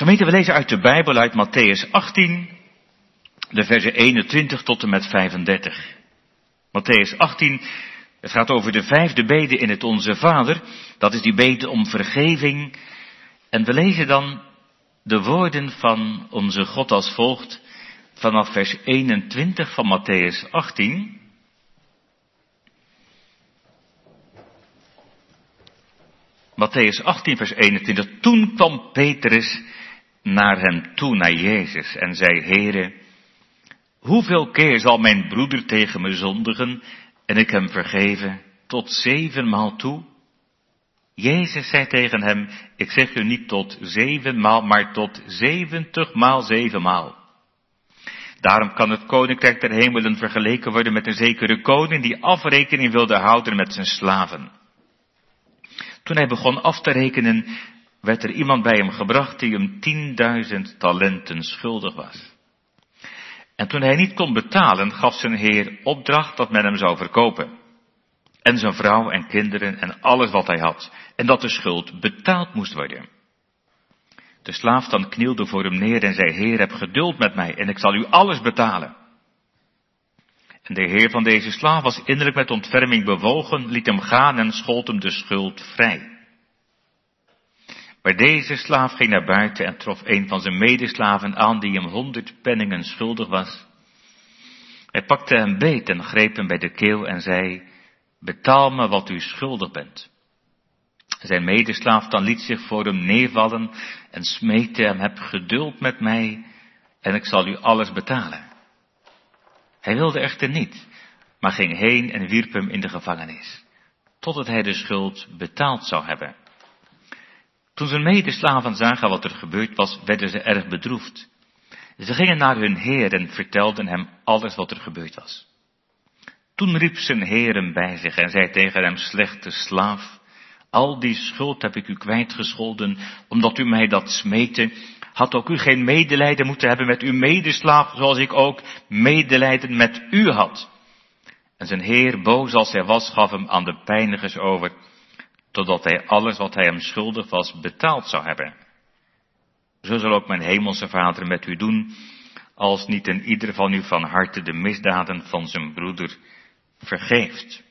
Gemeente, we lezen uit de Bijbel uit Matthäus 18, de versen 21 tot en met 35. Matthäus 18, het gaat over de vijfde bede in het Onze Vader. Dat is die bede om vergeving. En we lezen dan de woorden van onze God als volgt vanaf vers 21 van Matthäus 18. Matthäus 18, vers 21. Toen kwam Petrus naar hem toe, naar Jezus, en zei, Heere, hoeveel keer zal mijn broeder tegen me zondigen en ik hem vergeven? Tot zevenmaal toe? Jezus zei tegen hem, ik zeg u niet tot zevenmaal, maar tot zeventigmaal zevenmaal. Daarom kan het koninkrijk der hemelen vergeleken worden met een zekere koning die afrekening wilde houden met zijn slaven. Toen hij begon af te rekenen, werd er iemand bij hem gebracht die hem tienduizend talenten schuldig was. En toen hij niet kon betalen, gaf zijn heer opdracht dat men hem zou verkopen. En zijn vrouw en kinderen en alles wat hij had. En dat de schuld betaald moest worden. De slaaf dan knielde voor hem neer en zei, Heer, heb geduld met mij en ik zal u alles betalen. En de heer van deze slaaf was innerlijk met ontferming bewogen, liet hem gaan en schold hem de schuld vrij. Maar deze slaaf ging naar buiten en trof een van zijn medeslaven aan die hem honderd penningen schuldig was. Hij pakte hem beet en greep hem bij de keel en zei, betaal me wat u schuldig bent. Zijn medeslaaf dan liet zich voor hem neervallen en smeekte hem, heb geduld met mij en ik zal u alles betalen. Hij wilde echter niet, maar ging heen en wierp hem in de gevangenis, totdat hij de schuld betaald zou hebben. Toen zijn medeslaven zagen wat er gebeurd was, werden ze erg bedroefd. Ze gingen naar hun heer en vertelden hem alles wat er gebeurd was. Toen riep zijn heer hem bij zich en zei tegen hem, slechte slaaf, al die schuld heb ik u kwijtgescholden, omdat u mij dat smeette. Had ook u geen medelijden moeten hebben met uw medeslaaf, zoals ik ook medelijden met u had. En zijn heer, boos als hij was, gaf hem aan de pijnigers over, totdat hij alles wat hij hem schuldig was betaald zou hebben. Zo zal ook mijn hemelse vader met u doen, als niet in ieder van u van harte de misdaden van zijn broeder vergeeft.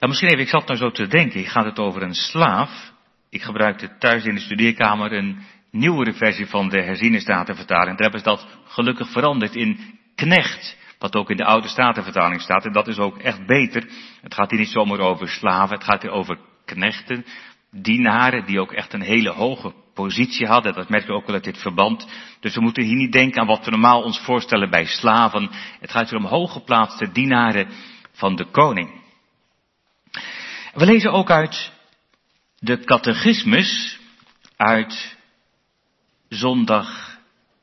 Ja, misschien even, ik zat nou zo te denken, gaat het over een slaaf. Ik gebruikte thuis in de studeerkamer een nieuwere versie van de herziene statenvertaling. Daar hebben ze dat gelukkig veranderd in knecht. Wat ook in de oude statenvertaling staat. En dat is ook echt beter. Het gaat hier niet zomaar over slaven. Het gaat hier over knechten. Dienaren die ook echt een hele hoge positie hadden. Dat merk je ook wel uit dit verband. Dus we moeten hier niet denken aan wat we normaal ons voorstellen bij slaven. Het gaat hier om hooggeplaatste dienaren van de koning. We lezen ook uit de catechismus uit zondag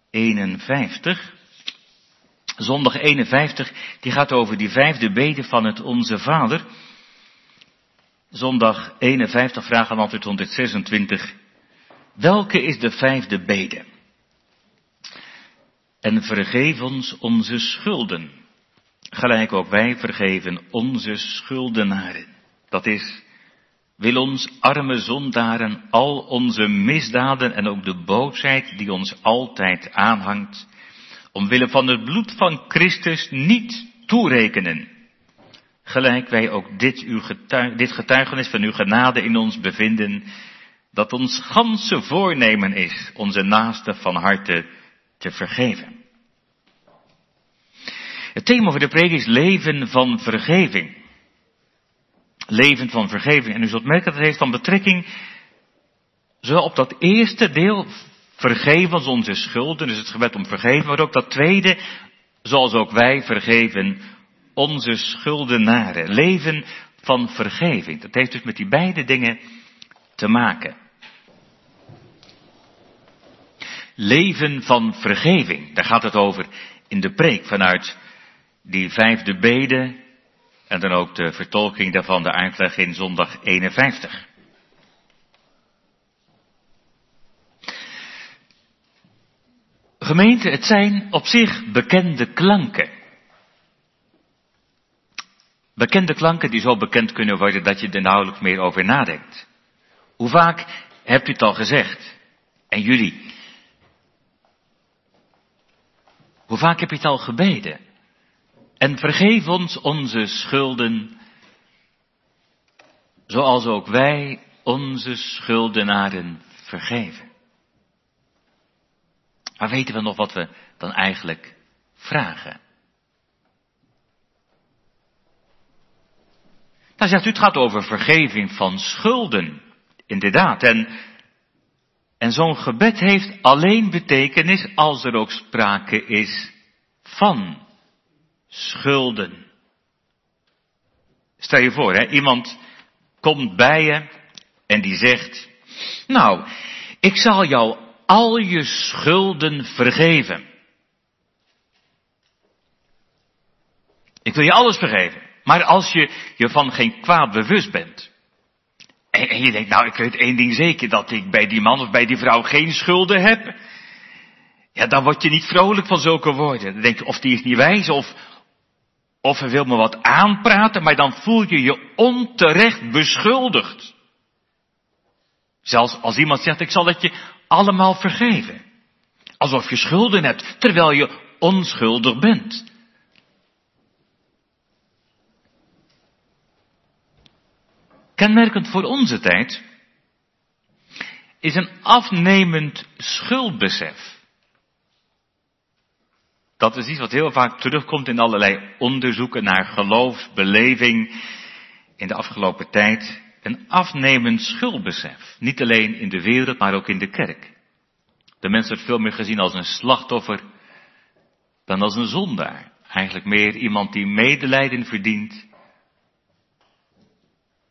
51. Zondag 51, die gaat over die vijfde bede van het Onze Vader. Zondag 51, vraag aan antwoord 126. Welke is de vijfde bede? En vergeef ons onze schulden, gelijk ook wij vergeven onze schuldenaren. Dat is, wil ons arme zondaren al onze misdaden en ook de boosheid die ons altijd aanhangt, omwille van het bloed van Christus niet toerekenen. Gelijk wij ook dit, uw dit getuigenis van uw genade in ons bevinden, dat ons ganse voornemen is onze naaste van harte te vergeven. Het thema voor de preek is leven van vergeving. Leven van vergeving. En u zult merken dat het heeft van betrekking zowel op dat eerste deel, vergeven ons onze schulden, dus het gebed om vergeven, maar ook dat tweede, zoals ook wij vergeven onze schuldenaren. Leven van vergeving. Dat heeft dus met die beide dingen te maken. Leven van vergeving, daar gaat het over in de preek vanuit die vijfde bede en dan ook de vertolking daarvan, de uitleg in zondag 51. Gemeente, het zijn op zich bekende klanken. Bekende klanken die zo bekend kunnen worden dat je er nauwelijks meer over nadenkt. Hoe vaak hebt u het al gezegd? En jullie, hoe vaak heb je het al gebeden? En vergeef ons onze schulden, zoals ook wij onze schuldenaren vergeven. Maar weten we nog wat we dan eigenlijk vragen? Dan zegt u, het gaat over vergeving van schulden. Inderdaad. En, en zo'n gebed heeft alleen betekenis als er ook sprake is van schulden. Stel je voor, hè, iemand komt bij je en die zegt, nou, ik zal jou al je schulden vergeven. Ik wil je alles vergeven. Maar als je je van geen kwaad bewust bent. En, je denkt, nou ik weet één ding zeker, dat ik bij die man of bij die vrouw geen schulden heb. Ja, dan word je niet vrolijk van zulke woorden. Dan denk je, of die is niet wijs, of, of hij wil me wat aanpraten, maar dan voel je je onterecht beschuldigd. Zelfs als iemand zegt, ik zal het je allemaal vergeven. Alsof je schulden hebt, terwijl je onschuldig bent. Kenmerkend voor onze tijd is een afnemend schuldbesef. Dat is iets wat heel vaak terugkomt in allerlei onderzoeken naar geloofsbeleving in de afgelopen tijd. Een afnemend schuldbesef. Niet alleen in de wereld, maar ook in de kerk. De mens wordt veel meer gezien als een slachtoffer dan als een zondaar. Eigenlijk meer iemand die medelijden verdient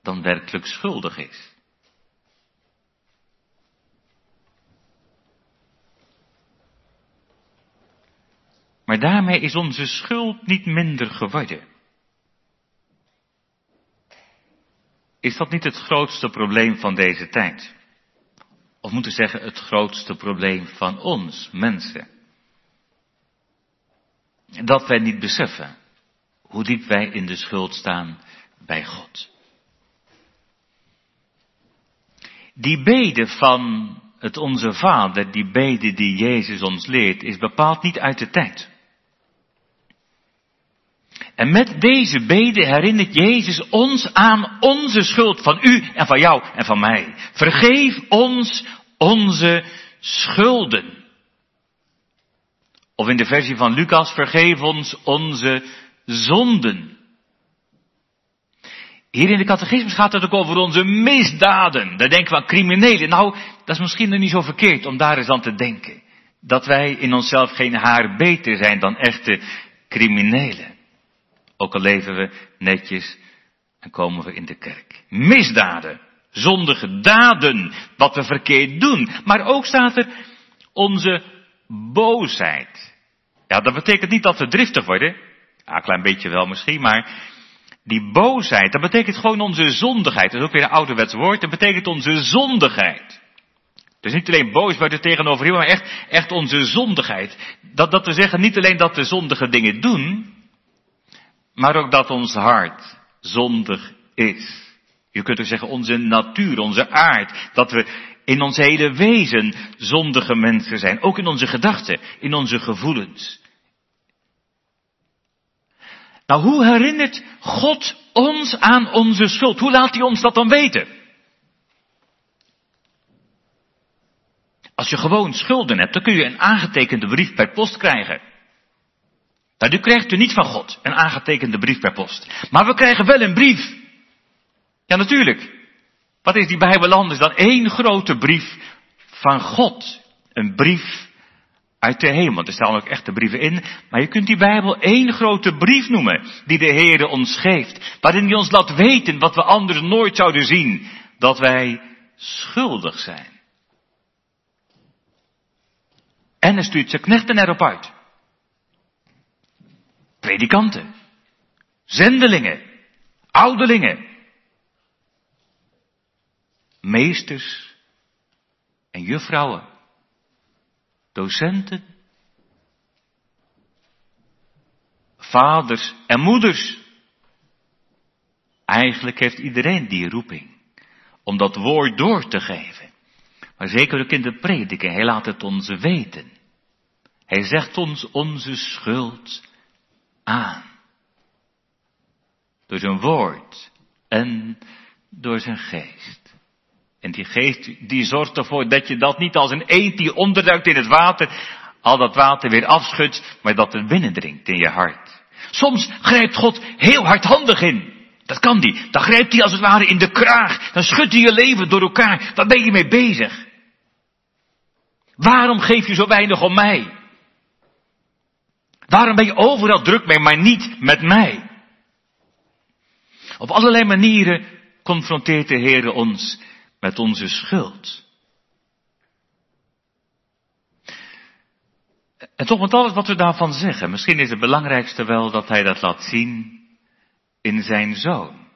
dan werkelijk schuldig is. Maar daarmee is onze schuld niet minder geworden. Is dat niet het grootste probleem van deze tijd? Of moeten we zeggen het grootste probleem van ons, mensen? Dat wij niet beseffen hoe diep wij in de schuld staan bij God. Die bede van het Onze Vader, die bede die Jezus ons leert, is bepaald niet uit de tijd. En met deze bede herinnert Jezus ons aan onze schuld van u en van jou en van mij. Vergeef ons onze schulden. Of in de versie van Lucas, vergeef ons onze zonden. Hier in de catechismus gaat het ook over onze misdaden. Daar denken we aan criminelen. Nou, dat is misschien nog niet zo verkeerd om daar eens aan te denken. Dat wij in onszelf geen haar beter zijn dan echte criminelen. Ook al leven we netjes en komen we in de kerk. Misdaden, zondige daden, wat we verkeerd doen. Maar ook staat er onze boosheid. Ja, dat betekent niet dat we driftig worden. Ja, een klein beetje wel misschien, maar die boosheid, dat betekent gewoon onze zondigheid. Dat is ook weer een ouderwets woord. Dat betekent onze zondigheid. Dus niet alleen boos worden tegenover iemand, maar echt, echt onze zondigheid. Dat, dat we zeggen niet alleen dat we zondige dingen doen, maar ook dat ons hart zondig is. Je kunt ook zeggen onze natuur, onze aard, dat we in ons hele wezen zondige mensen zijn. Ook in onze gedachten, in onze gevoelens. Nou, hoe herinnert God ons aan onze schuld? Hoe laat hij ons dat dan weten? Als je gewoon schulden hebt, dan kun je een aangetekende brief per post krijgen. Nou, die krijgt u niet van God, een aangetekende brief per post. Maar we krijgen wel een brief. Ja, natuurlijk. Wat is die Bijbel anders dan één grote brief van God? Een brief uit de hemel. Er staan ook echte brieven in, maar je kunt die Bijbel één grote brief noemen die de Heere ons geeft, waarin hij ons laat weten wat we anders nooit zouden zien, dat wij schuldig zijn. En hij stuurt zijn knechten erop uit. Predikanten, zendelingen, ouderlingen, meesters en juffrouwen docenten, vaders en moeders. Eigenlijk heeft iedereen die roeping om dat woord door te geven. Maar zeker ook in de prediking, hij laat het ons weten. Hij zegt ons onze schuld aan. Door zijn woord en door zijn geest. En die geest die zorgt ervoor dat je dat niet als een eend die onderduikt in het water, al dat water weer afschudt, maar dat het binnendringt in je hart. Soms grijpt God heel hardhandig in. Dat kan die. Dan grijpt hij als het ware in de kraag. Dan schudt hij je leven door elkaar. Daar ben je mee bezig. Waarom geef je zo weinig om mij? Waarom ben je overal druk mee, maar niet met mij? Op allerlei manieren confronteert de Heer ons met onze schuld. En toch met alles wat we daarvan zeggen, misschien is het belangrijkste wel dat Hij dat laat zien in Zijn Zoon.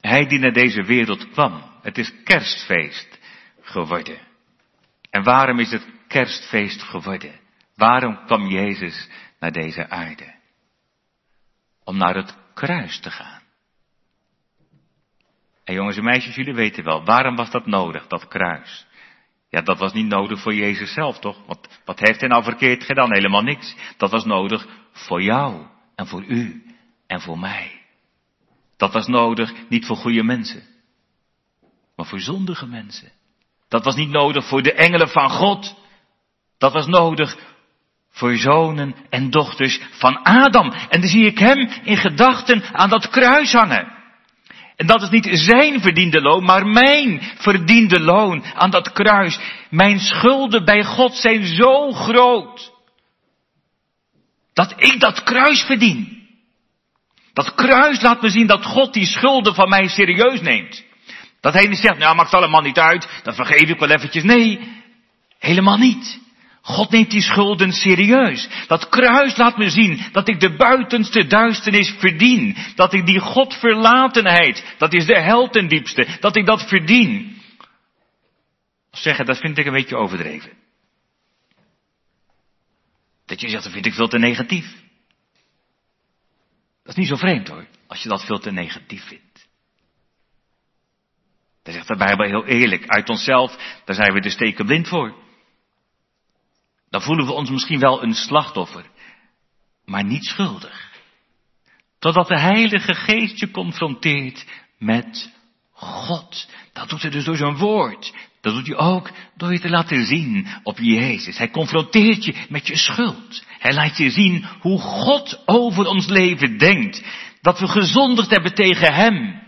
Hij die naar deze wereld kwam. Het is kerstfeest geworden. En waarom is het kerstfeest geworden? Waarom kwam Jezus naar deze aarde? Om naar het kruis te gaan. En jongens en meisjes, jullie weten wel, waarom was dat nodig, dat kruis? Ja, dat was niet nodig voor Jezus zelf, toch? Wat, wat heeft hij nou verkeerd gedaan? Helemaal niks. Dat was nodig voor jou en voor u en voor mij. Dat was nodig niet voor goede mensen, maar voor zondige mensen. Dat was niet nodig voor de engelen van God. Dat was nodig voor zonen en dochters van Adam. En dan zie ik hem in gedachten aan dat kruis hangen. En dat is niet zijn verdiende loon, maar mijn verdiende loon aan dat kruis. Mijn schulden bij God zijn zo groot. Dat ik dat kruis verdien. Dat kruis laat me zien dat God die schulden van mij serieus neemt. Dat hij niet zegt, nou maakt allemaal niet uit, dan vergeef ik wel eventjes. Nee, helemaal niet. God neemt die schulden serieus. Dat kruis laat me zien dat ik de buitenste duisternis verdien. Dat ik die Godverlatenheid, dat is de hel ten diepste, dat ik dat verdien. Zeggen, dat vind ik een beetje overdreven. Dat je zegt, dat vind ik veel te negatief. Dat is niet zo vreemd hoor, als je dat veel te negatief vindt. Dan zegt de Bijbel heel eerlijk, uit onszelf, daar zijn we de steken blind voor. Dan voelen we ons misschien wel een slachtoffer, maar niet schuldig. Totdat de Heilige Geest je confronteert met God. Dat doet hij dus door zijn woord. Dat doet hij ook door je te laten zien op Jezus. Hij confronteert je met je schuld. Hij laat je zien hoe God over ons leven denkt. Dat we gezondigd hebben tegen Hem.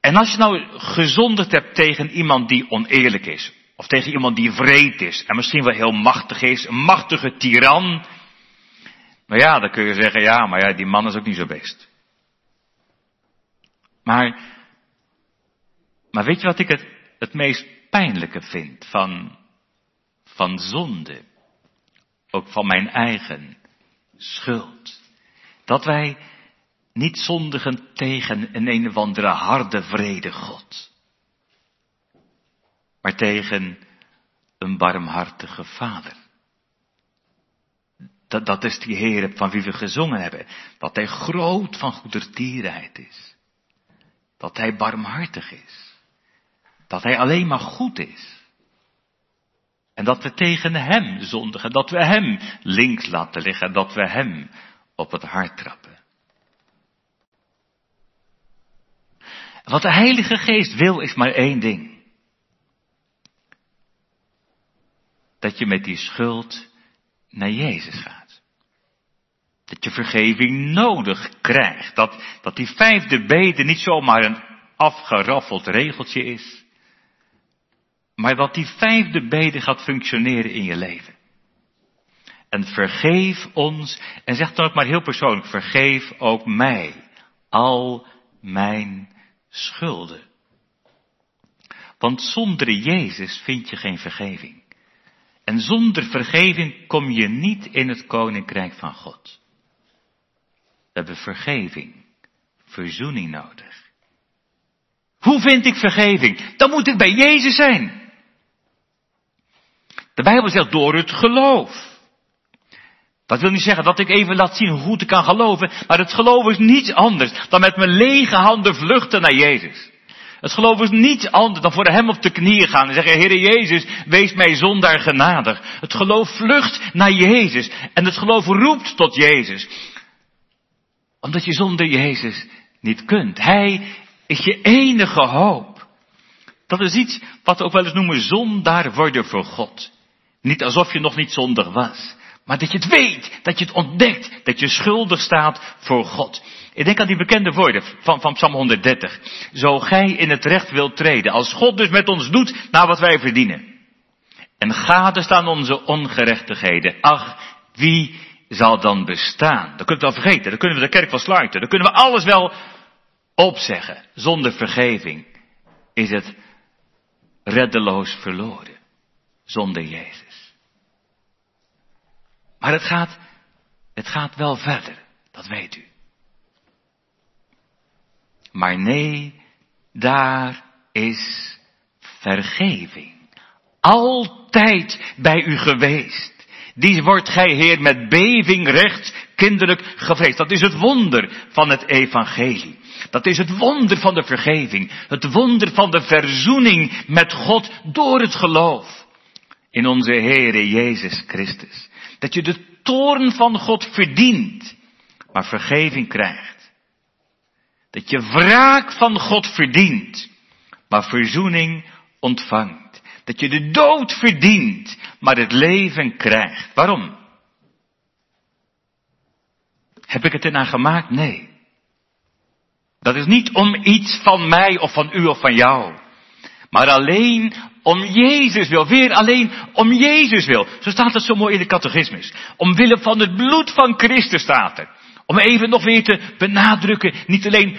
En als je nou gezondigd hebt tegen iemand die oneerlijk is, of tegen iemand die vreed is en misschien wel heel machtig is, een machtige tiran. Maar ja, dan kun je zeggen, ja, maar ja, die man is ook niet zo best. Maar, maar weet je wat ik het, het meest pijnlijke vind van, van zonde? Ook van mijn eigen schuld. Dat wij niet zondigen tegen een een of andere harde vrede God maar tegen een barmhartige vader. Dat, dat is die Heer van wie we gezongen hebben. Dat Hij groot van goedertierenheid is. Dat Hij barmhartig is. Dat Hij alleen maar goed is. En dat we tegen Hem zondigen. Dat we Hem links laten liggen. Dat we Hem op het hart trappen. Wat de Heilige Geest wil is maar één ding. Dat je met die schuld naar Jezus gaat. Dat je vergeving nodig krijgt. Dat, dat die vijfde bede niet zomaar een afgeraffeld regeltje is. Maar dat die vijfde bede gaat functioneren in je leven. En vergeef ons, en zeg dan ook maar heel persoonlijk, vergeef ook mij al mijn schulden. Want zonder Jezus vind je geen vergeving. En zonder vergeving kom je niet in het koninkrijk van God. We hebben vergeving, verzoening nodig. Hoe vind ik vergeving? Dan moet ik bij Jezus zijn. De Bijbel zegt door het geloof. Dat wil niet zeggen dat ik even laat zien hoe goed ik kan geloven, maar het geloof is niets anders dan met mijn lege handen vluchten naar Jezus. Het geloof is niets anders dan voor hem op de knieën gaan en zeggen, Heere Jezus, wees mij zondaar genadig. Het geloof vlucht naar Jezus en het geloof roept tot Jezus. Omdat je zonder Jezus niet kunt. Hij is je enige hoop. Dat is iets wat we ook wel eens noemen zondaar worden voor God. Niet alsof je nog niet zondig was. Maar dat je het weet, dat je het ontdekt, dat je schuldig staat voor God. Ik denk aan die bekende woorden van, van Psalm 130. Zo gij in het recht wilt treden, als God dus met ons doet naar wat wij verdienen. En gade staan onze ongerechtigheden. Ach, wie zal dan bestaan? Dat kunnen we wel vergeten, dan kunnen we de kerk wel sluiten, dan kunnen we alles wel opzeggen. Zonder vergeving is het reddeloos verloren. Zonder Jezus. Maar het gaat, het gaat wel verder, dat weet u. Maar nee, daar is vergeving. Altijd bij u geweest. Die wordt gij, Heer, met beving recht kinderlijk gevreesd. Dat is het wonder van het evangelie. Dat is het wonder van de vergeving. Het wonder van de verzoening met God door het geloof in onze Heere Jezus Christus. Dat je de toorn van God verdient, maar vergeving krijgt. Dat je wraak van God verdient, maar verzoening ontvangt. Dat je de dood verdient, maar het leven krijgt. Waarom? Heb ik het ernaar gemaakt? Nee. Dat is niet om iets van mij of van u of van jou. Maar alleen om Jezus wil. Weer alleen om Jezus wil. Zo staat het zo mooi in de catechismus. Omwille van het bloed van Christus staat er. Om even nog weer te benadrukken, niet alleen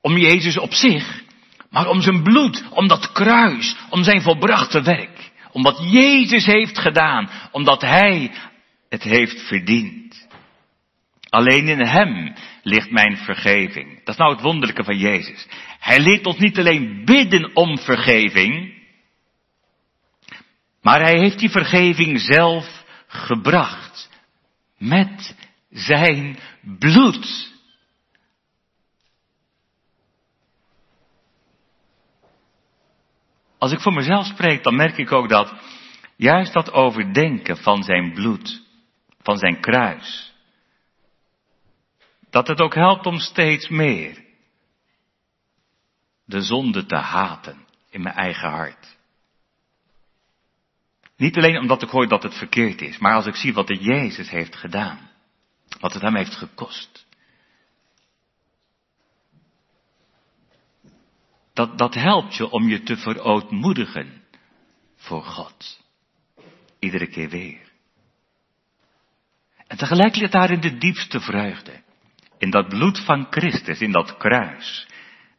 om Jezus op zich, maar om zijn bloed, om dat kruis, om zijn volbrachte werk. Om wat Jezus heeft gedaan, omdat Hij het heeft verdiend. Alleen in Hem ligt mijn vergeving. Dat is nou het wonderlijke van Jezus. Hij leert ons niet alleen bidden om vergeving, maar hij heeft die vergeving zelf gebracht. Met zijn bloed. Als ik voor mezelf spreek, dan merk ik ook dat juist dat overdenken van zijn bloed, van zijn kruis, dat het ook helpt om steeds meer de zonde te haten in mijn eigen hart. Niet alleen omdat ik hoor dat het verkeerd is, maar als ik zie wat de Jezus heeft gedaan. Wat het hem heeft gekost. Dat, dat helpt je om je te verootmoedigen voor God. Iedere keer weer. En tegelijk ligt daarin de diepste vreugde. In dat bloed van Christus, in dat kruis.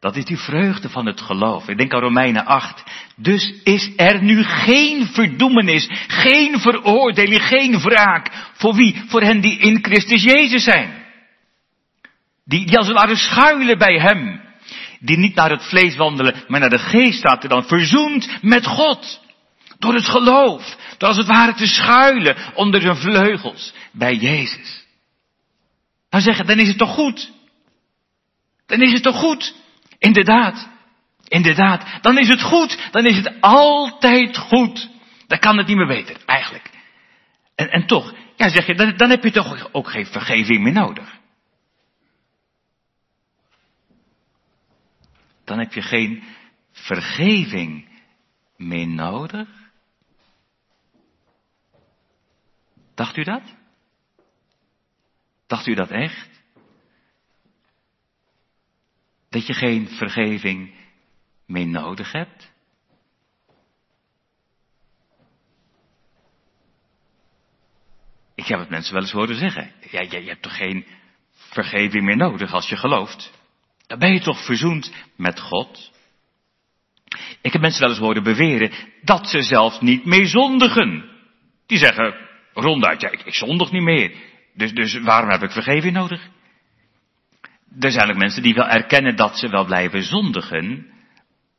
Dat is die vreugde van het geloof. Ik denk aan Romeinen 8. Dus is er nu geen verdoemenis, geen veroordeling, geen wraak. Voor wie? Voor hen die in Christus Jezus zijn. Die, die als het ware schuilen bij Hem. Die niet naar het vlees wandelen, maar naar de geest staat er dan verzoend met God. Door het geloof. Door als het ware te schuilen onder zijn vleugels bij Jezus. Dan zeggen, dan is het toch goed? Dan is het toch goed? Inderdaad. Inderdaad. Dan is het goed. Dan is het altijd goed. Dan kan het niet meer beter, eigenlijk. En, en toch, ja zeg je, dan, dan heb je toch ook geen vergeving meer nodig. Dan heb je geen vergeving meer nodig. Dacht u dat? Dacht u dat echt? Dat je geen vergeving meer nodig hebt? Ik heb het mensen wel eens horen zeggen. Ja, je, hebt toch geen vergeving meer nodig als je gelooft? Dan ben je toch verzoend met God? Ik heb mensen wel eens horen beweren dat ze zelfs niet meer zondigen. Die zeggen ronduit, ja, ik, ik zondig niet meer. Dus, dus waarom heb ik vergeving nodig? Er zijn ook mensen die wel erkennen dat ze wel blijven zondigen.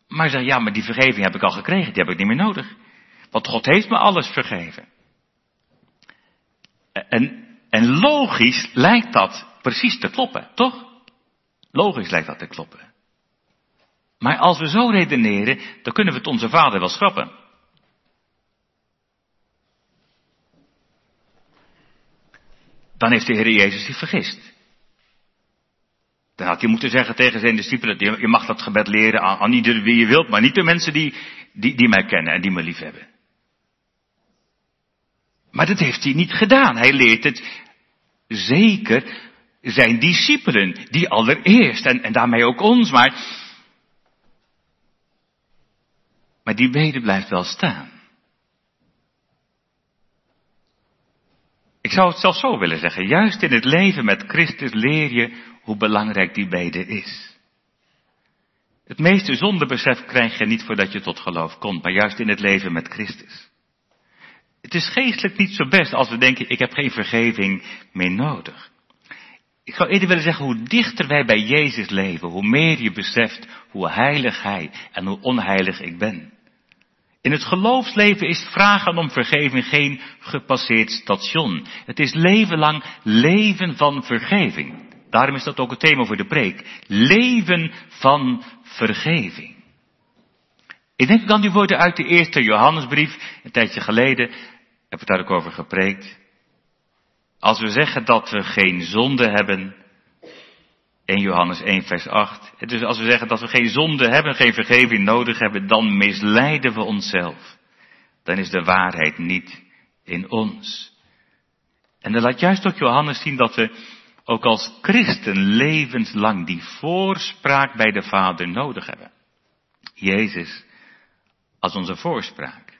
Maar zeggen, ja, maar die vergeving heb ik al gekregen, die heb ik niet meer nodig. Want God heeft me alles vergeven. En, en logisch lijkt dat precies te kloppen, toch? Logisch lijkt dat te kloppen. Maar als we zo redeneren, dan kunnen we het onze vader wel schrappen. Dan heeft de Heer Jezus zich vergist. Dan had hij moeten zeggen tegen zijn discipelen, je mag dat gebed leren aan, aan ieder wie je wilt, maar niet de mensen die, die, die mij kennen en die me lief hebben. Maar dat heeft hij niet gedaan. Hij leert het zeker zijn discipelen, die allereerst, en, en daarmee ook ons, maar, maar die bede blijft wel staan. Ik zou het zelfs zo willen zeggen, juist in het leven met Christus leer je hoe belangrijk die bede is. Het meeste zondebesef krijg je niet voordat je tot geloof komt, maar juist in het leven met Christus. Het is geestelijk niet zo best als we denken, ik heb geen vergeving meer nodig. Ik zou eerder willen zeggen, hoe dichter wij bij Jezus leven, hoe meer je beseft hoe heilig Hij en hoe onheilig ik ben. In het geloofsleven is vragen om vergeving geen gepasseerd station. Het is leven lang leven van vergeving. Daarom is dat ook het thema voor de preek. Leven van vergeving. Ik denk aan die woorden uit de eerste Johannesbrief, een tijdje geleden, heb ik daar ook over gepreekt. Als we zeggen dat we geen zonde hebben, 1 Johannes 1 vers 8. Dus als we zeggen dat we geen zonde hebben, geen vergeving nodig hebben, dan misleiden we onszelf. Dan is de waarheid niet in ons. En dan laat juist ook Johannes zien dat we ook als christen levenslang die voorspraak bij de Vader nodig hebben. Jezus als onze voorspraak.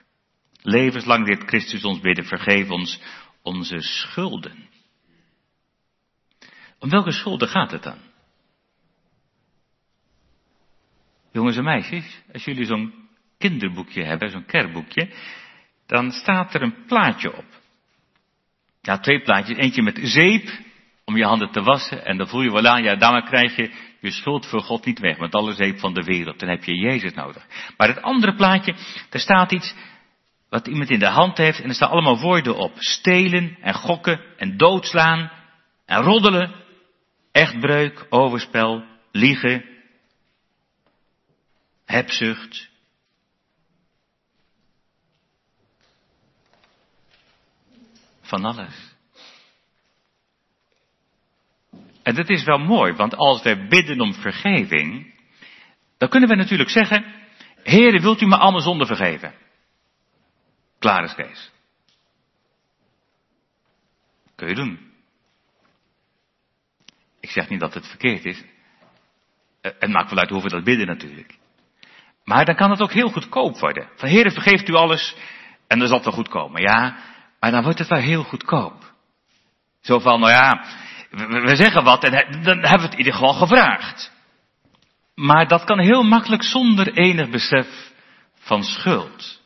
Levenslang leert Christus ons bidden, vergeef ons onze schulden. Om welke schulden gaat het dan? Jongens en meisjes, als jullie zo'n kinderboekje hebben, zo'n kerkboekje, dan staat er een plaatje op. Ja, twee plaatjes. Eentje met zeep om je handen te wassen en dan voel je, voilà, ja, daarmee krijg je je schuld voor God niet weg met alle zeep van de wereld. Dan heb je Jezus nodig. Maar het andere plaatje, daar staat iets wat iemand in de hand heeft en er staan allemaal woorden op. Stelen en gokken en doodslaan en roddelen, echtbreuk, overspel, liegen, hebzucht. Van alles. En dat is wel mooi, want als wij bidden om vergeving, dan kunnen we natuurlijk zeggen, Heere, wilt u me allemaal zonde vergeven? Klaar is Kees. Kun je doen. Ik zeg niet dat het verkeerd is. Eh, het maakt wel uit hoe we dat bidden natuurlijk. Maar dan kan het ook heel goedkoop worden. Van Heere, vergeeft u alles en dan zal het wel goed komen. Ja, maar dan wordt het wel heel goedkoop. Zo van, nou ja, we, zeggen wat en dan hebben we het in ieder geval gevraagd. Maar dat kan heel makkelijk zonder enig besef van schuld.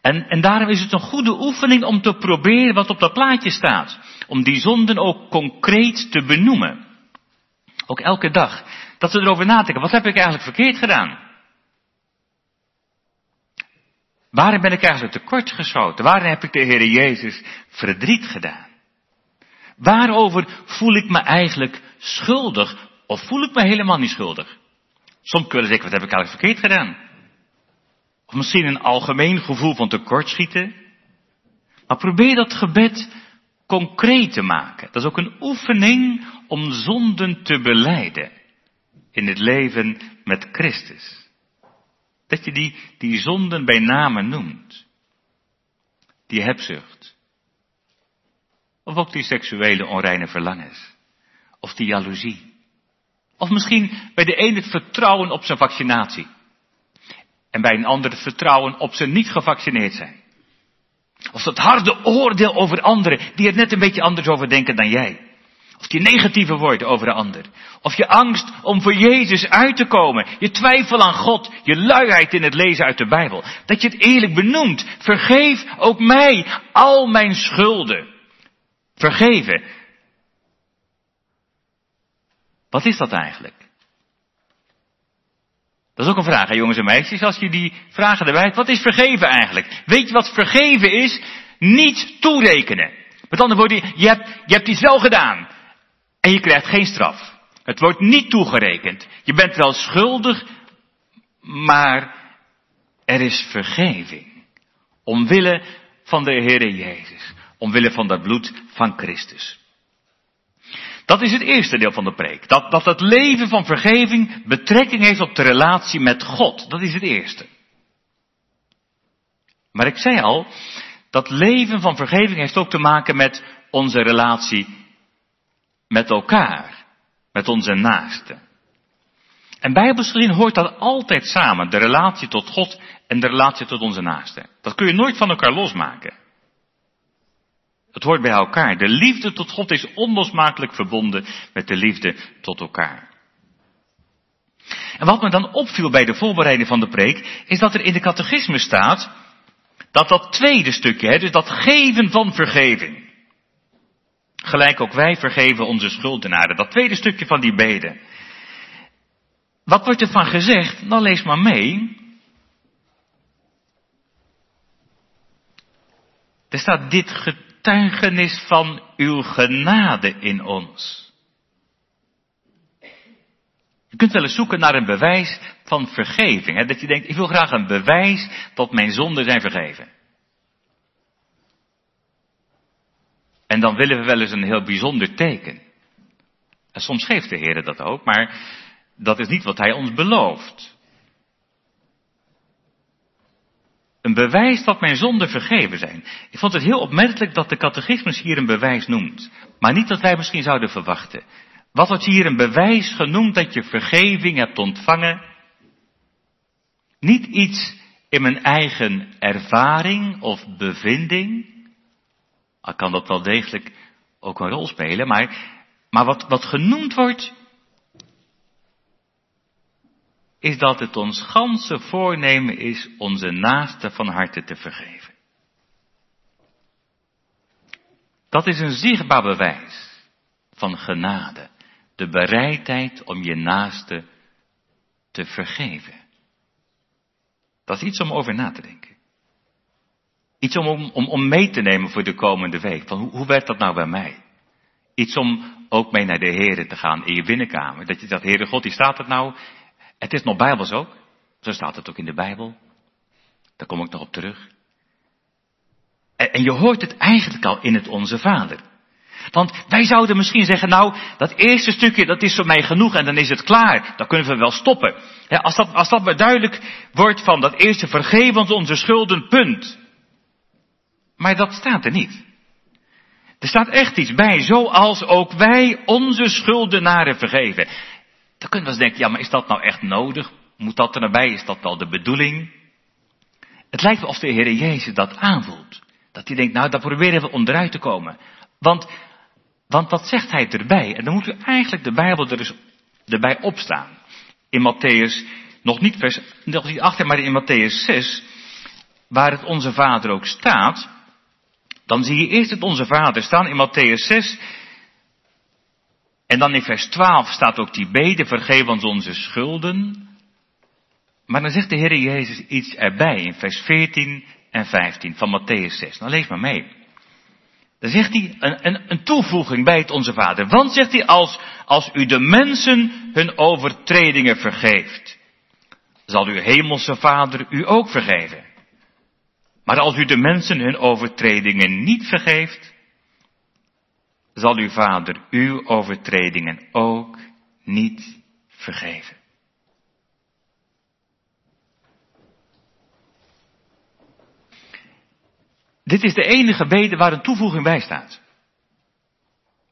En, en daarom is het een goede oefening om te proberen wat op dat plaatje staat. Om die zonden ook concreet te benoemen. Ook elke dag. Dat we erover nadenken. Wat heb ik eigenlijk verkeerd gedaan? Waarin ben ik eigenlijk tekort geschoten? Waarin heb ik de Heer Jezus verdriet gedaan? Waarover voel ik me eigenlijk schuldig? Of voel ik me helemaal niet schuldig? Soms kunnen zeggen, wat heb ik eigenlijk verkeerd gedaan? Of misschien een algemeen gevoel van tekortschieten. Maar probeer dat gebed concreet te maken. Dat is ook een oefening om zonden te beleiden. In het leven met Christus. Dat je die, die zonden bij name noemt. Die hebzucht. Of ook die seksuele onreine verlangens. Of die jaloezie. Of misschien bij de ene het vertrouwen op zijn vaccinatie. En bij een ander het vertrouwen op zijn niet gevaccineerd zijn. Of dat harde oordeel over anderen die er net een beetje anders over denken dan jij. Of die negatieve woorden over de ander. Of je angst om voor Jezus uit te komen. Je twijfel aan God. Je luiheid in het lezen uit de Bijbel. Dat je het eerlijk benoemt. Vergeef ook mij al mijn schulden. Vergeven. Wat is dat eigenlijk? Dat is ook een vraag, jongens en meisjes. Als je die vragen erbij hebt, wat is vergeven eigenlijk? Weet je wat vergeven is? Niet toerekenen. Met andere woorden, je hebt, je hebt iets wel gedaan. En je krijgt geen straf. Het wordt niet toegerekend. Je bent wel schuldig, maar er is vergeving. Omwille van de Heere Jezus. Omwille van dat bloed van Christus. Dat is het eerste deel van de preek. Dat, dat het leven van vergeving betrekking heeft op de relatie met God. Dat is het eerste. Maar ik zei al, dat leven van vergeving heeft ook te maken met onze relatie met elkaar. Met onze naasten. En bijbels gezien hoort dat altijd samen, de relatie tot God en de relatie tot onze naasten. Dat kun je nooit van elkaar losmaken. Het hoort bij elkaar. De liefde tot God is onlosmakelijk verbonden met de liefde tot elkaar. En wat me dan opviel bij de voorbereiding van de preek, is dat er in de catechisme staat dat dat tweede stukje, hè, dus dat geven van vergeving. Gelijk ook wij vergeven onze schuldenaren. Dat tweede stukje van die beden. Wat wordt er van gezegd? Nou lees maar mee. Er staat dit getuigenis van uw genade in ons. Je kunt wel eens zoeken naar een bewijs van vergeving. Hè? Dat je denkt, ik wil graag een bewijs dat mijn zonden zijn vergeven. En dan willen we wel eens een heel bijzonder teken. En soms geeft de Heer dat ook, maar dat is niet wat Hij ons belooft. Een bewijs dat mijn zonden vergeven zijn. Ik vond het heel opmerkelijk dat de catechismus hier een bewijs noemt. Maar niet dat wij misschien zouden verwachten. Wat wordt hier een bewijs genoemd dat je vergeving hebt ontvangen? Niet iets in mijn eigen ervaring of bevinding. Al kan dat wel degelijk ook een rol spelen, maar, maar wat, wat genoemd wordt, is dat het ons ganse voornemen is onze naaste van harte te vergeven. Dat is een zichtbaar bewijs van genade. De bereidheid om je naaste te vergeven. Dat is iets om over na te denken. Iets om, om, om mee te nemen voor de komende week. Van hoe, werkt dat nou bij mij? Iets om ook mee naar de Heer te gaan in je binnenkamer. Dat je zegt, Heere God, die staat het nou het is nog Bijbels ook. Zo staat het ook in de Bijbel. Daar kom ik nog op terug. En, je hoort het eigenlijk al in het Onze Vader. Want wij zouden misschien zeggen, nou, dat eerste stukje, dat is voor mij genoeg en dan is het klaar. Dan kunnen we wel stoppen. als, dat, als dat maar duidelijk wordt van dat eerste vergeven ons onze schulden, punt. Maar dat staat er niet. Er staat echt iets bij, zoals ook wij onze schuldenaren vergeven. Dan kunnen we eens denken, ja, maar is dat nou echt nodig? Moet dat er nabij? Is dat wel de bedoeling? Het lijkt wel of de Heer Jezus dat aanvoelt. Dat hij denkt, nou, daar proberen we onderuit te komen. Want, want wat zegt hij erbij? En dan moet u eigenlijk de Bijbel er eens erbij opstaan. In Matthäus, nog niet vers, nog niet achter, maar in Matthäus 6, waar het Onze Vader ook staat, dan zie je eerst het Onze Vader staan in Matthäus 6, en dan in vers 12 staat ook die bede, vergeef ons onze schulden. Maar dan zegt de Heer Jezus iets erbij in vers 14 en 15 van Matthäus 6. Nou lees maar mee. Dan zegt hij een, een, een toevoeging bij het Onze Vader. Want zegt hij, als, als u de mensen hun overtredingen vergeeft, zal uw hemelse Vader u ook vergeven. Maar als u de mensen hun overtredingen niet vergeeft, zal uw vader uw overtredingen ook niet vergeven. Dit is de enige bede waar een toevoeging bij staat.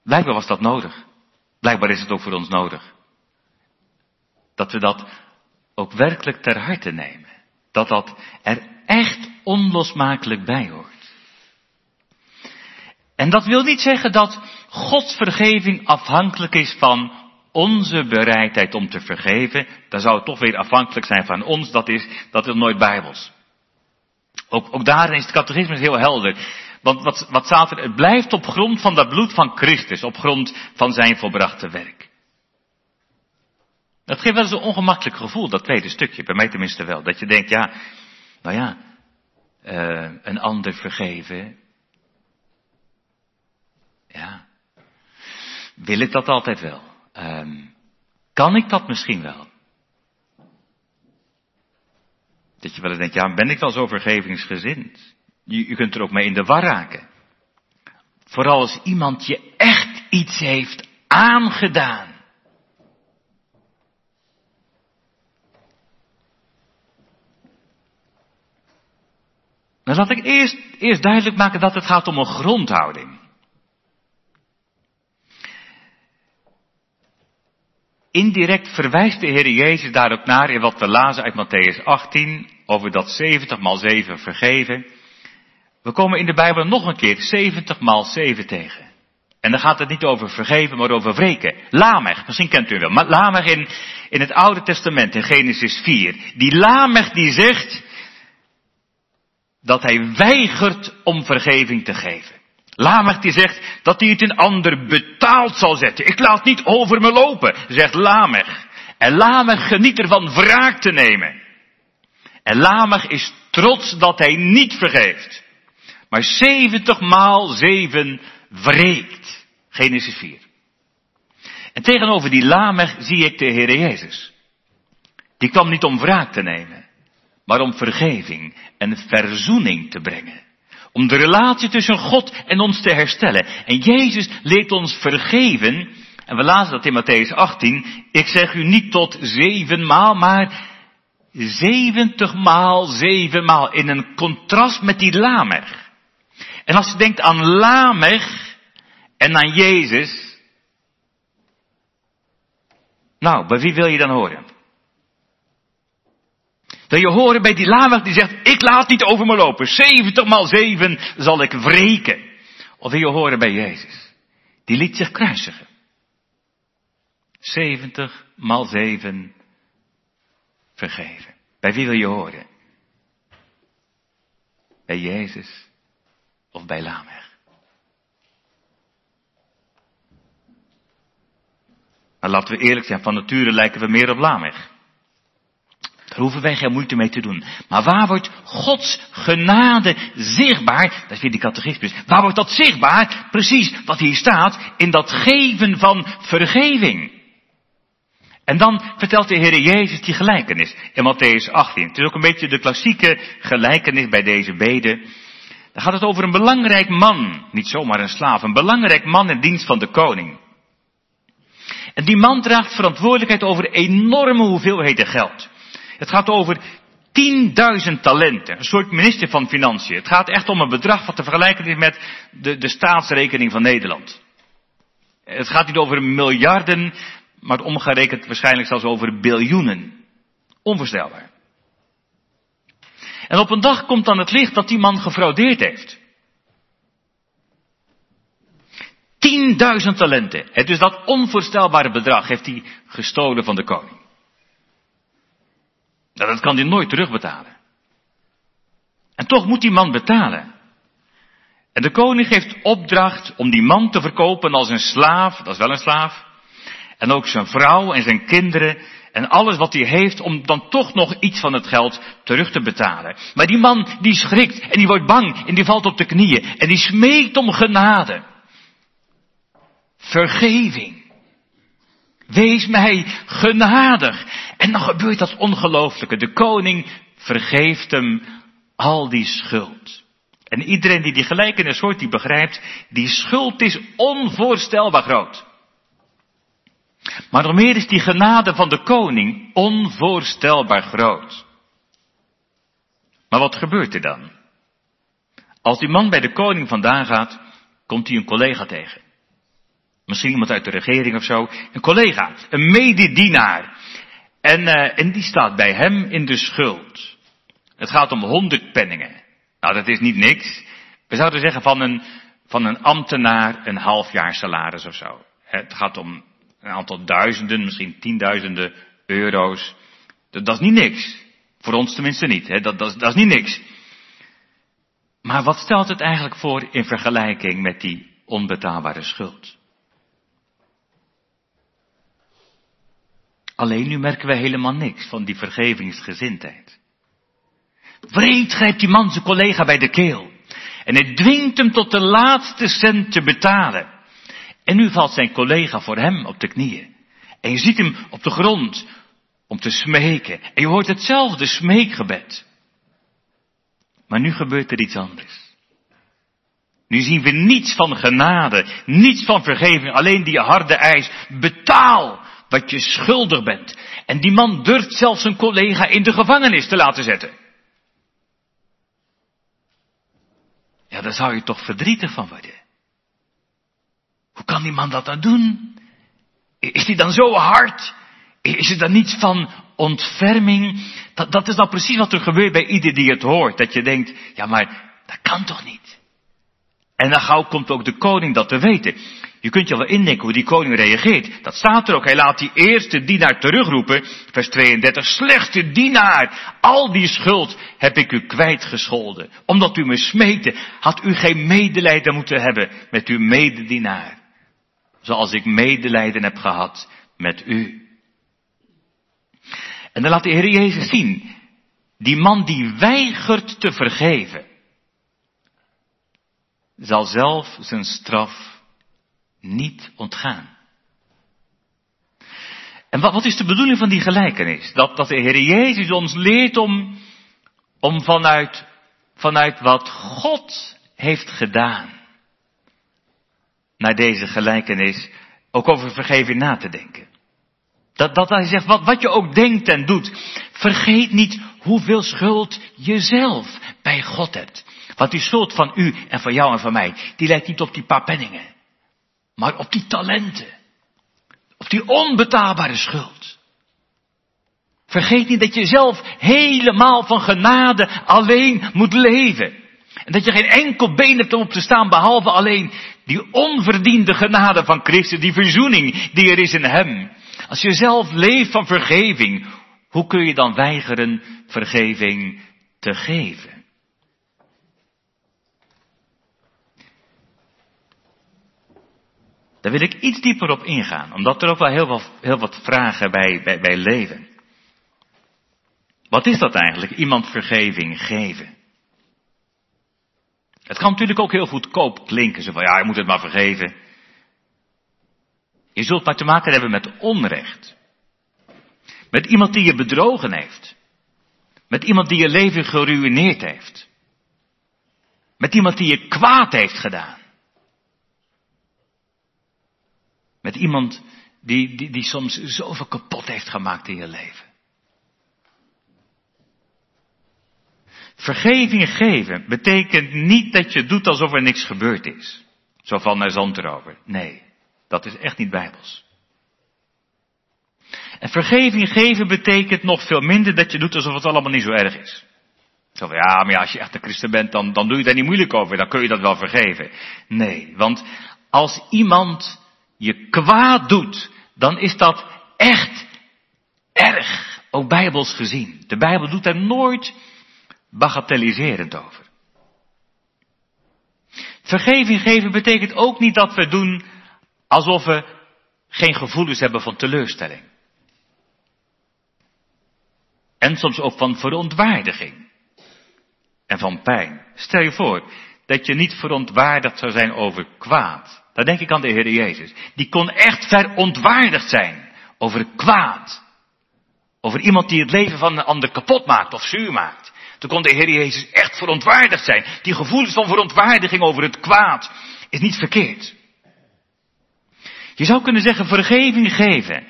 Blijkbaar was dat nodig. Blijkbaar is het ook voor ons nodig. Dat we dat ook werkelijk ter harte nemen. Dat dat er echt onlosmakelijk bij hoort. En dat wil niet zeggen dat Gods vergeving afhankelijk is van onze bereidheid om te vergeven. Dan zou het toch weer afhankelijk zijn van ons. Dat is, dat is nooit bijbels. Ook, ook daarin is het catechisme heel helder. Want wat, wat staat er? Het blijft op grond van dat bloed van Christus. Op grond van zijn volbrachte werk. Dat geeft wel eens een ongemakkelijk gevoel, dat tweede stukje. Bij mij tenminste wel. Dat je denkt, ja, nou ja, uh, een ander vergeven. Ja. Wil ik dat altijd wel? Um, kan ik dat misschien wel? Dat je wel eens denkt, ja, ben ik wel zo vergevingsgezind? Je, kunt er ook mee in de war raken. Vooral als iemand je echt iets heeft aangedaan. Dan laat ik eerst, eerst duidelijk maken dat het gaat om een grondhouding. Indirect verwijst de Heer Jezus daar ook naar in wat we lazen uit Matthäus 18 over dat 70 maal 7 vergeven. We komen in de Bijbel nog een keer 70 maal 7 tegen. En dan gaat het niet over vergeven, maar over wreken. Lamech, misschien kent u wel. Maar Lamech in, in het Oude Testament, in Genesis 4. Die Lamech die zegt dat hij weigert om vergeving te geven. Lamech die zegt dat hij het een ander betaald zal zetten. Ik laat niet over me lopen, zegt Lamech. En Lamech geniet ervan wraak te nemen. En Lamech is trots dat hij niet vergeeft. Maar 70 maal 7 wreekt. Genesis 4. En tegenover die Lamech zie ik de Heer Jezus. Die kwam niet om wraak te nemen, maar om vergeving en verzoening te brengen. Om de relatie tussen God en ons te herstellen. En Jezus leert ons vergeven. En we lazen dat in Matthäus 18. Ik zeg u niet tot zevenmaal, maar zeventig maal zevenmaal. In een contrast met die Lamech. En als je denkt aan Lamech en aan Jezus. Nou, bij wie wil je dan horen? Dat je horen bij die Lamech die zegt, ik laat niet over me lopen. 70 maal 7 zal ik wreken. Of wil je horen bij Jezus? Die liet zich kruisigen. 70 maal 7 vergeven. Bij wie wil je horen? Bij Jezus of bij Lamech? Maar laten we eerlijk zijn, van nature lijken we meer op Lamech. Daar hoeven wij geen moeite mee te doen. Maar waar wordt Gods genade zichtbaar? Dat weer die catechismus. Waar wordt dat zichtbaar? Precies wat hier staat in dat geven van vergeving. En dan vertelt de Heer Jezus die gelijkenis in Matthäus 18. Het is ook een beetje de klassieke gelijkenis bij deze bede. Dan gaat het over een belangrijk man, niet zomaar een slaaf, een belangrijk man in dienst van de koning. En die man draagt verantwoordelijkheid over enorme hoeveelheden geld. Het gaat over 10.000 talenten. Een soort minister van Financiën. Het gaat echt om een bedrag wat te vergelijken is met de, de staatsrekening van Nederland. Het gaat niet over miljarden, maar omgerekend waarschijnlijk zelfs over biljoenen. Onvoorstelbaar. En op een dag komt dan het licht dat die man gefraudeerd heeft. 10.000 talenten. Het is dat onvoorstelbare bedrag heeft hij gestolen van de koning. Nou, dat kan hij nooit terugbetalen. En toch moet die man betalen. En de koning geeft opdracht om die man te verkopen als een slaaf, dat is wel een slaaf. En ook zijn vrouw en zijn kinderen en alles wat hij heeft om dan toch nog iets van het geld terug te betalen. Maar die man die schrikt en die wordt bang en die valt op de knieën en die smeekt om genade. Vergeving. Wees mij genadig. En dan gebeurt dat ongelooflijke. De koning vergeeft hem al die schuld. En iedereen die die gelijkenis hoort, die begrijpt, die schuld is onvoorstelbaar groot. Maar nog meer is die genade van de koning onvoorstelbaar groot. Maar wat gebeurt er dan? Als die man bij de koning vandaan gaat, komt hij een collega tegen. Misschien iemand uit de regering of zo. Een collega, een mededienaar. En, uh, en die staat bij hem in de schuld. Het gaat om honderd penningen. Nou, dat is niet niks. We zouden zeggen van een, van een ambtenaar een half jaar salaris of zo. Het gaat om een aantal duizenden, misschien tienduizenden euro's. Dat, dat is niet niks. Voor ons tenminste niet. Hè? Dat, dat, dat is niet niks. Maar wat stelt het eigenlijk voor in vergelijking met die onbetaalbare schuld? Alleen nu merken we helemaal niks van die vergevingsgezindheid. Wreed grijpt die man zijn collega bij de keel. En hij dwingt hem tot de laatste cent te betalen. En nu valt zijn collega voor hem op de knieën. En je ziet hem op de grond om te smeken. En je hoort hetzelfde smeekgebed. Maar nu gebeurt er iets anders. Nu zien we niets van genade, niets van vergeving, alleen die harde eis. Betaal wat je schuldig bent. En die man durft zelfs zijn collega in de gevangenis te laten zetten. Ja, daar zou je toch verdrietig van worden. Hoe kan die man dat dan doen? Is hij dan zo hard? Is er dan niets van ontferming? Dat, dat is nou precies wat er gebeurt bij ieder die het hoort. Dat je denkt, ja maar dat kan toch niet? En dan gauw komt ook de koning dat te weten. Je kunt je wel indenken hoe die koning reageert. Dat staat er ook. Hij laat die eerste dienaar terugroepen. Vers 32. Slechte dienaar. Al die schuld heb ik u kwijtgescholden. Omdat u me smeette, had u geen medelijden moeten hebben met uw mededienaar. Zoals ik medelijden heb gehad met u. En dan laat de Heer Jezus zien. Die man die weigert te vergeven. Zal zelf zijn straf niet ontgaan. En wat, wat is de bedoeling van die gelijkenis? Dat, dat de Heer Jezus ons leert om, om vanuit, vanuit wat God heeft gedaan, naar deze gelijkenis ook over vergeving na te denken. Dat, dat hij zegt, wat, wat je ook denkt en doet, vergeet niet hoeveel schuld je zelf bij God hebt. Want die schuld van u en van jou en van mij, die lijkt niet op die paar penningen maar op die talenten. Op die onbetaalbare schuld. Vergeet niet dat je zelf helemaal van genade alleen moet leven. En dat je geen enkel been hebt om op te staan behalve alleen die onverdiende genade van Christus, die verzoening die er is in Hem. Als je zelf leeft van vergeving, hoe kun je dan weigeren vergeving te geven? Daar wil ik iets dieper op ingaan, omdat er ook wel heel wat, heel wat vragen bij, bij, bij leven. Wat is dat eigenlijk, iemand vergeving geven? Het kan natuurlijk ook heel goedkoop klinken, zo van ja, je moet het maar vergeven. Je zult maar te maken hebben met onrecht. Met iemand die je bedrogen heeft. Met iemand die je leven geruineerd heeft. Met iemand die je kwaad heeft gedaan. Met iemand die, die, die soms zoveel kapot heeft gemaakt in je leven. Vergeving geven betekent niet dat je doet alsof er niks gebeurd is. Zo van naar zand erover. Nee, dat is echt niet bijbels. En vergeving geven betekent nog veel minder dat je doet alsof het allemaal niet zo erg is. Zo van, ja, maar ja, als je echt een christen bent, dan, dan doe je daar niet moeilijk over. Dan kun je dat wel vergeven. Nee, want als iemand je kwaad doet, dan is dat echt erg, ook bijbels gezien. De Bijbel doet er nooit bagatelliserend over. Vergeving geven betekent ook niet dat we doen alsof we geen gevoelens hebben van teleurstelling. En soms ook van verontwaardiging. En van pijn. Stel je voor dat je niet verontwaardigd zou zijn over kwaad. Dan denk ik aan de Heer Jezus. Die kon echt verontwaardigd zijn over kwaad. Over iemand die het leven van een ander kapot maakt of zuur maakt. Toen kon de Heer Jezus echt verontwaardigd zijn. Die gevoelens van verontwaardiging over het kwaad is niet verkeerd. Je zou kunnen zeggen vergeving geven.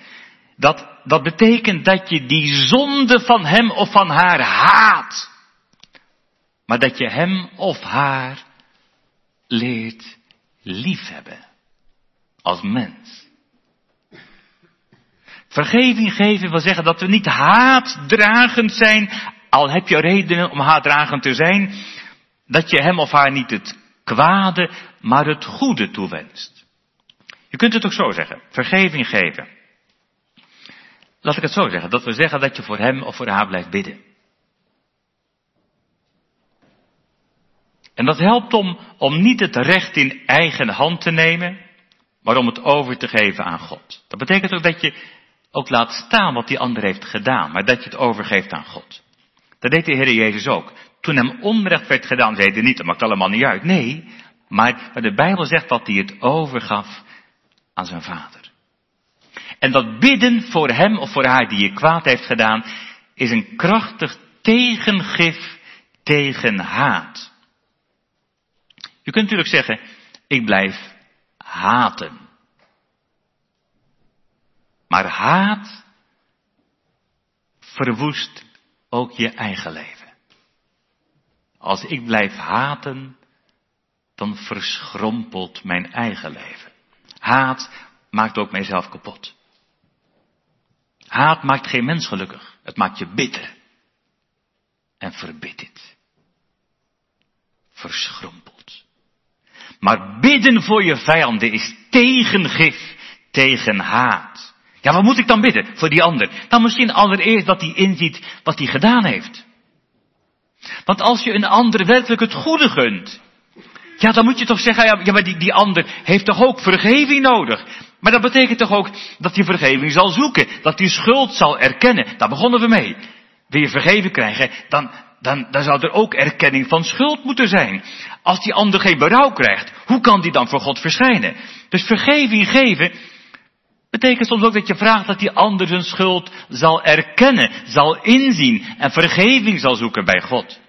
Dat, dat betekent dat je die zonde van hem of van haar haat. Maar dat je hem of haar leert liefhebben. Als mens. Vergeving geven wil zeggen dat we niet haatdragend zijn, al heb je redenen om haatdragend te zijn, dat je hem of haar niet het kwade, maar het goede toewenst. Je kunt het ook zo zeggen, vergeving geven. Laat ik het zo zeggen, dat we zeggen dat je voor hem of voor haar blijft bidden. En dat helpt om, om niet het recht in eigen hand te nemen, maar om het over te geven aan God. Dat betekent ook dat je ook laat staan wat die ander heeft gedaan, maar dat je het overgeeft aan God. Dat deed de Heer Jezus ook. Toen hem onrecht werd gedaan, zei hij niet, dat maakt allemaal niet uit. Nee, maar, maar de Bijbel zegt dat hij het overgaf aan zijn vader. En dat bidden voor hem of voor haar die je kwaad heeft gedaan, is een krachtig tegengif tegen haat. Je kunt natuurlijk zeggen, ik blijf haten. Maar haat verwoest ook je eigen leven. Als ik blijf haten, dan verschrompelt mijn eigen leven. Haat maakt ook mijzelf kapot. Haat maakt geen mens gelukkig. Het maakt je bitter. En verbitterd. Verschrompeld. Maar bidden voor je vijanden is tegengif tegen haat. Ja, wat moet ik dan bidden voor die ander? Dan misschien allereerst dat hij inziet wat hij gedaan heeft. Want als je een ander werkelijk het goede gunt, ja, dan moet je toch zeggen, ja, maar die, die ander heeft toch ook vergeving nodig. Maar dat betekent toch ook dat hij vergeving zal zoeken, dat hij schuld zal erkennen. Daar begonnen we mee. Wil je vergeving krijgen, dan, dan, dan zou er ook erkenning van schuld moeten zijn. Als die ander geen berouw krijgt, hoe kan die dan voor God verschijnen? Dus vergeving geven betekent soms ook dat je vraagt dat die ander zijn schuld zal erkennen, zal inzien en vergeving zal zoeken bij God.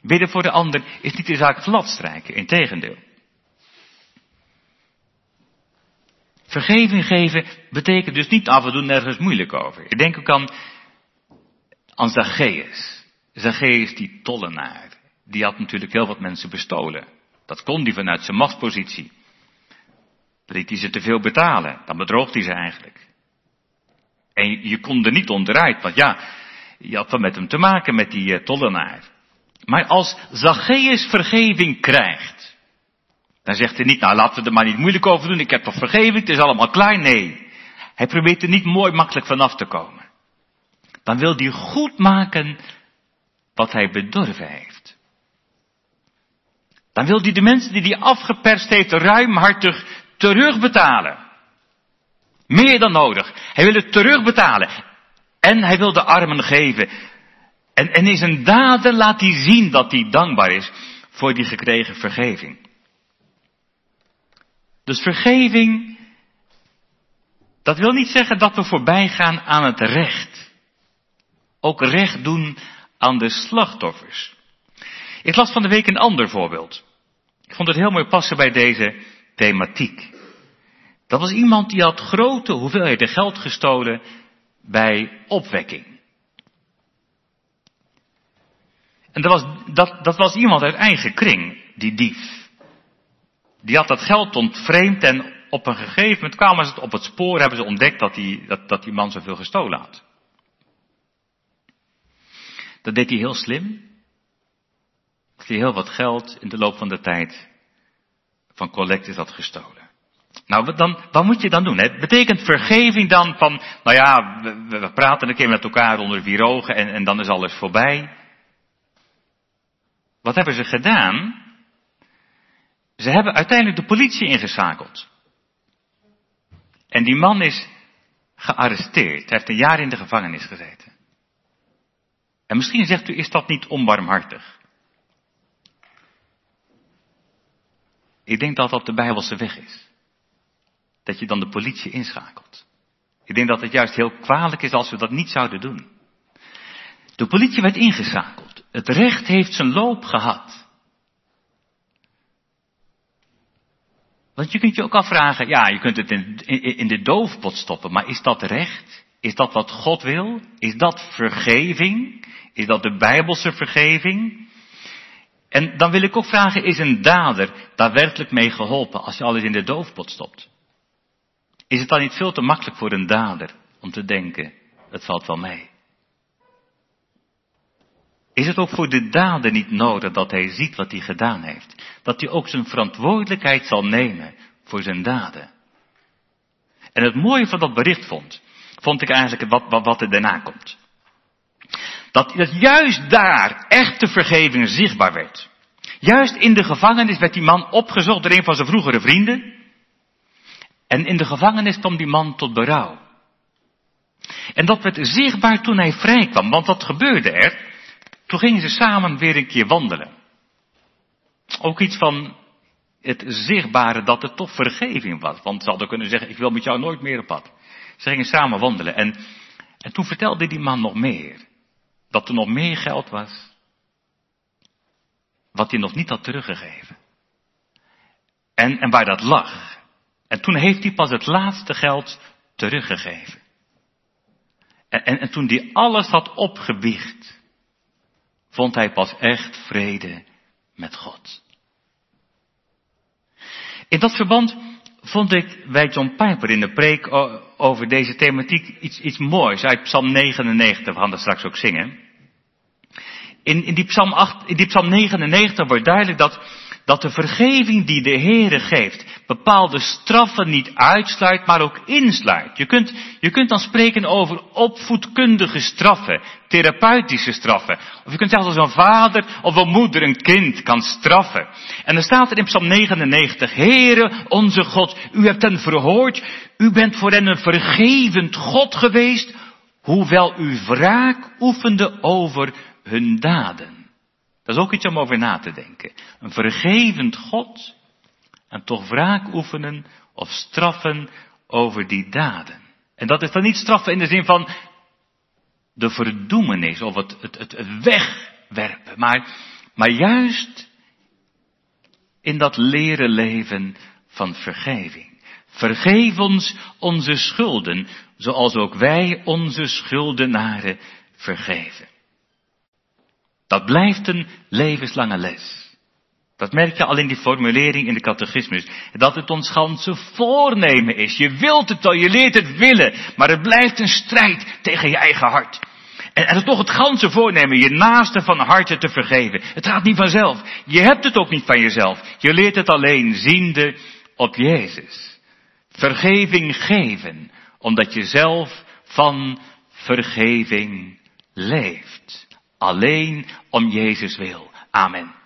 Bidden voor de ander is niet de zaak gladstrijken, in tegendeel. Vergeving geven betekent dus niet af en toe nergens moeilijk over. Ik denk ook aan, aan Zacchaeus. Zacchaeus die tollenaar. Die had natuurlijk heel wat mensen bestolen. Dat kon hij vanuit zijn machtspositie. Liet hij ze te veel betalen, dan bedroog hij ze eigenlijk. En je kon er niet onderuit, want ja, je had wel met hem te maken, met die uh, tollenaar. Maar als Zacchaeus vergeving krijgt, dan zegt hij niet, nou laten we er maar niet moeilijk over doen, ik heb toch vergeving, het is allemaal klaar. Nee, hij probeert er niet mooi makkelijk vanaf te komen. Dan wil hij goed maken wat hij bedorven heeft. Dan wil hij de mensen die hij afgeperst heeft ruimhartig terugbetalen. Meer dan nodig. Hij wil het terugbetalen. En hij wil de armen geven. En, en in zijn daden laat hij zien dat hij dankbaar is voor die gekregen vergeving. Dus vergeving, dat wil niet zeggen dat we voorbij gaan aan het recht. Ook recht doen aan de slachtoffers. Ik las van de week een ander voorbeeld. Ik vond het heel mooi passen bij deze thematiek. Dat was iemand die had grote hoeveelheden geld gestolen bij opwekking. En dat was, dat, dat was iemand uit eigen kring, die dief. Die had dat geld ontvreemd en op een gegeven moment kwamen ze op het spoor, hebben ze ontdekt dat die, dat, dat die man zoveel gestolen had. Dat deed hij heel slim. Hij heel wat geld in de loop van de tijd van collectors had gestolen. Nou, dan, wat moet je dan doen? Het betekent vergeving dan van, nou ja, we, we praten een keer met elkaar onder vier ogen en, en dan is alles voorbij. Wat hebben ze gedaan? Ze hebben uiteindelijk de politie ingeschakeld. En die man is gearresteerd. Hij heeft een jaar in de gevangenis gezeten. En misschien zegt u, is dat niet onbarmhartig? Ik denk dat dat de Bijbelse weg is. Dat je dan de politie inschakelt. Ik denk dat het juist heel kwalijk is als we dat niet zouden doen. De politie werd ingeschakeld. Het recht heeft zijn loop gehad. Want je kunt je ook afvragen, ja, je kunt het in, in, in de doofpot stoppen, maar is dat recht? Is dat wat God wil? Is dat vergeving? Is dat de Bijbelse vergeving? En dan wil ik ook vragen, is een dader daadwerkelijk mee geholpen als je alles in de doofpot stopt? Is het dan niet veel te makkelijk voor een dader om te denken, het valt wel mee? Is het ook voor de dader niet nodig dat hij ziet wat hij gedaan heeft? Dat hij ook zijn verantwoordelijkheid zal nemen voor zijn daden? En het mooie van dat bericht vond, vond ik eigenlijk wat, wat, wat er daarna komt. Dat, dat juist daar echte vergeving zichtbaar werd. Juist in de gevangenis werd die man opgezocht door een van zijn vroegere vrienden. En in de gevangenis kwam die man tot berouw. En dat werd zichtbaar toen hij vrij kwam, want wat gebeurde er? Toen gingen ze samen weer een keer wandelen. Ook iets van het zichtbare dat er toch vergeving was. Want ze hadden kunnen zeggen, ik wil met jou nooit meer op pad. Ze gingen samen wandelen. En, en toen vertelde die man nog meer. Dat er nog meer geld was. wat hij nog niet had teruggegeven. En, en waar dat lag. En toen heeft hij pas het laatste geld teruggegeven. En, en, en toen hij alles had opgewicht, vond hij pas echt vrede met God. In dat verband vond ik bij John Piper in de preek over deze thematiek iets, iets moois uit Psalm 99, we gaan dat straks ook zingen. In, in, die psalm 8, in die Psalm 99 wordt duidelijk dat dat de vergeving die de Heere geeft bepaalde straffen niet uitsluit, maar ook insluit. Je kunt, je kunt dan spreken over opvoedkundige straffen, therapeutische straffen. Of je kunt zeggen als een vader of een moeder een kind kan straffen. En dan staat er in Psalm 99, Heere onze God, u hebt hen verhoord, u bent voor hen een vergevend God geweest, hoewel u wraak oefende over hun daden. Dat is ook iets om over na te denken. Een vergevend God en toch wraak oefenen of straffen over die daden. En dat is dan niet straffen in de zin van de verdoemenis of het, het, het wegwerpen, maar, maar juist in dat leren leven van vergeving. Vergeef ons onze schulden, zoals ook wij onze schuldenaren vergeven. Dat blijft een levenslange les. Dat merk je al in die formulering in de catechismus. Dat het ons ganse voornemen is. Je wilt het al, je leert het willen. Maar het blijft een strijd tegen je eigen hart. En, en toch het ganse voornemen, je naaste van harte te vergeven. Het gaat niet vanzelf. Je hebt het ook niet van jezelf. Je leert het alleen ziende op Jezus. Vergeving geven, omdat je zelf van vergeving leeft. Alleen om Jezus wil. Amen.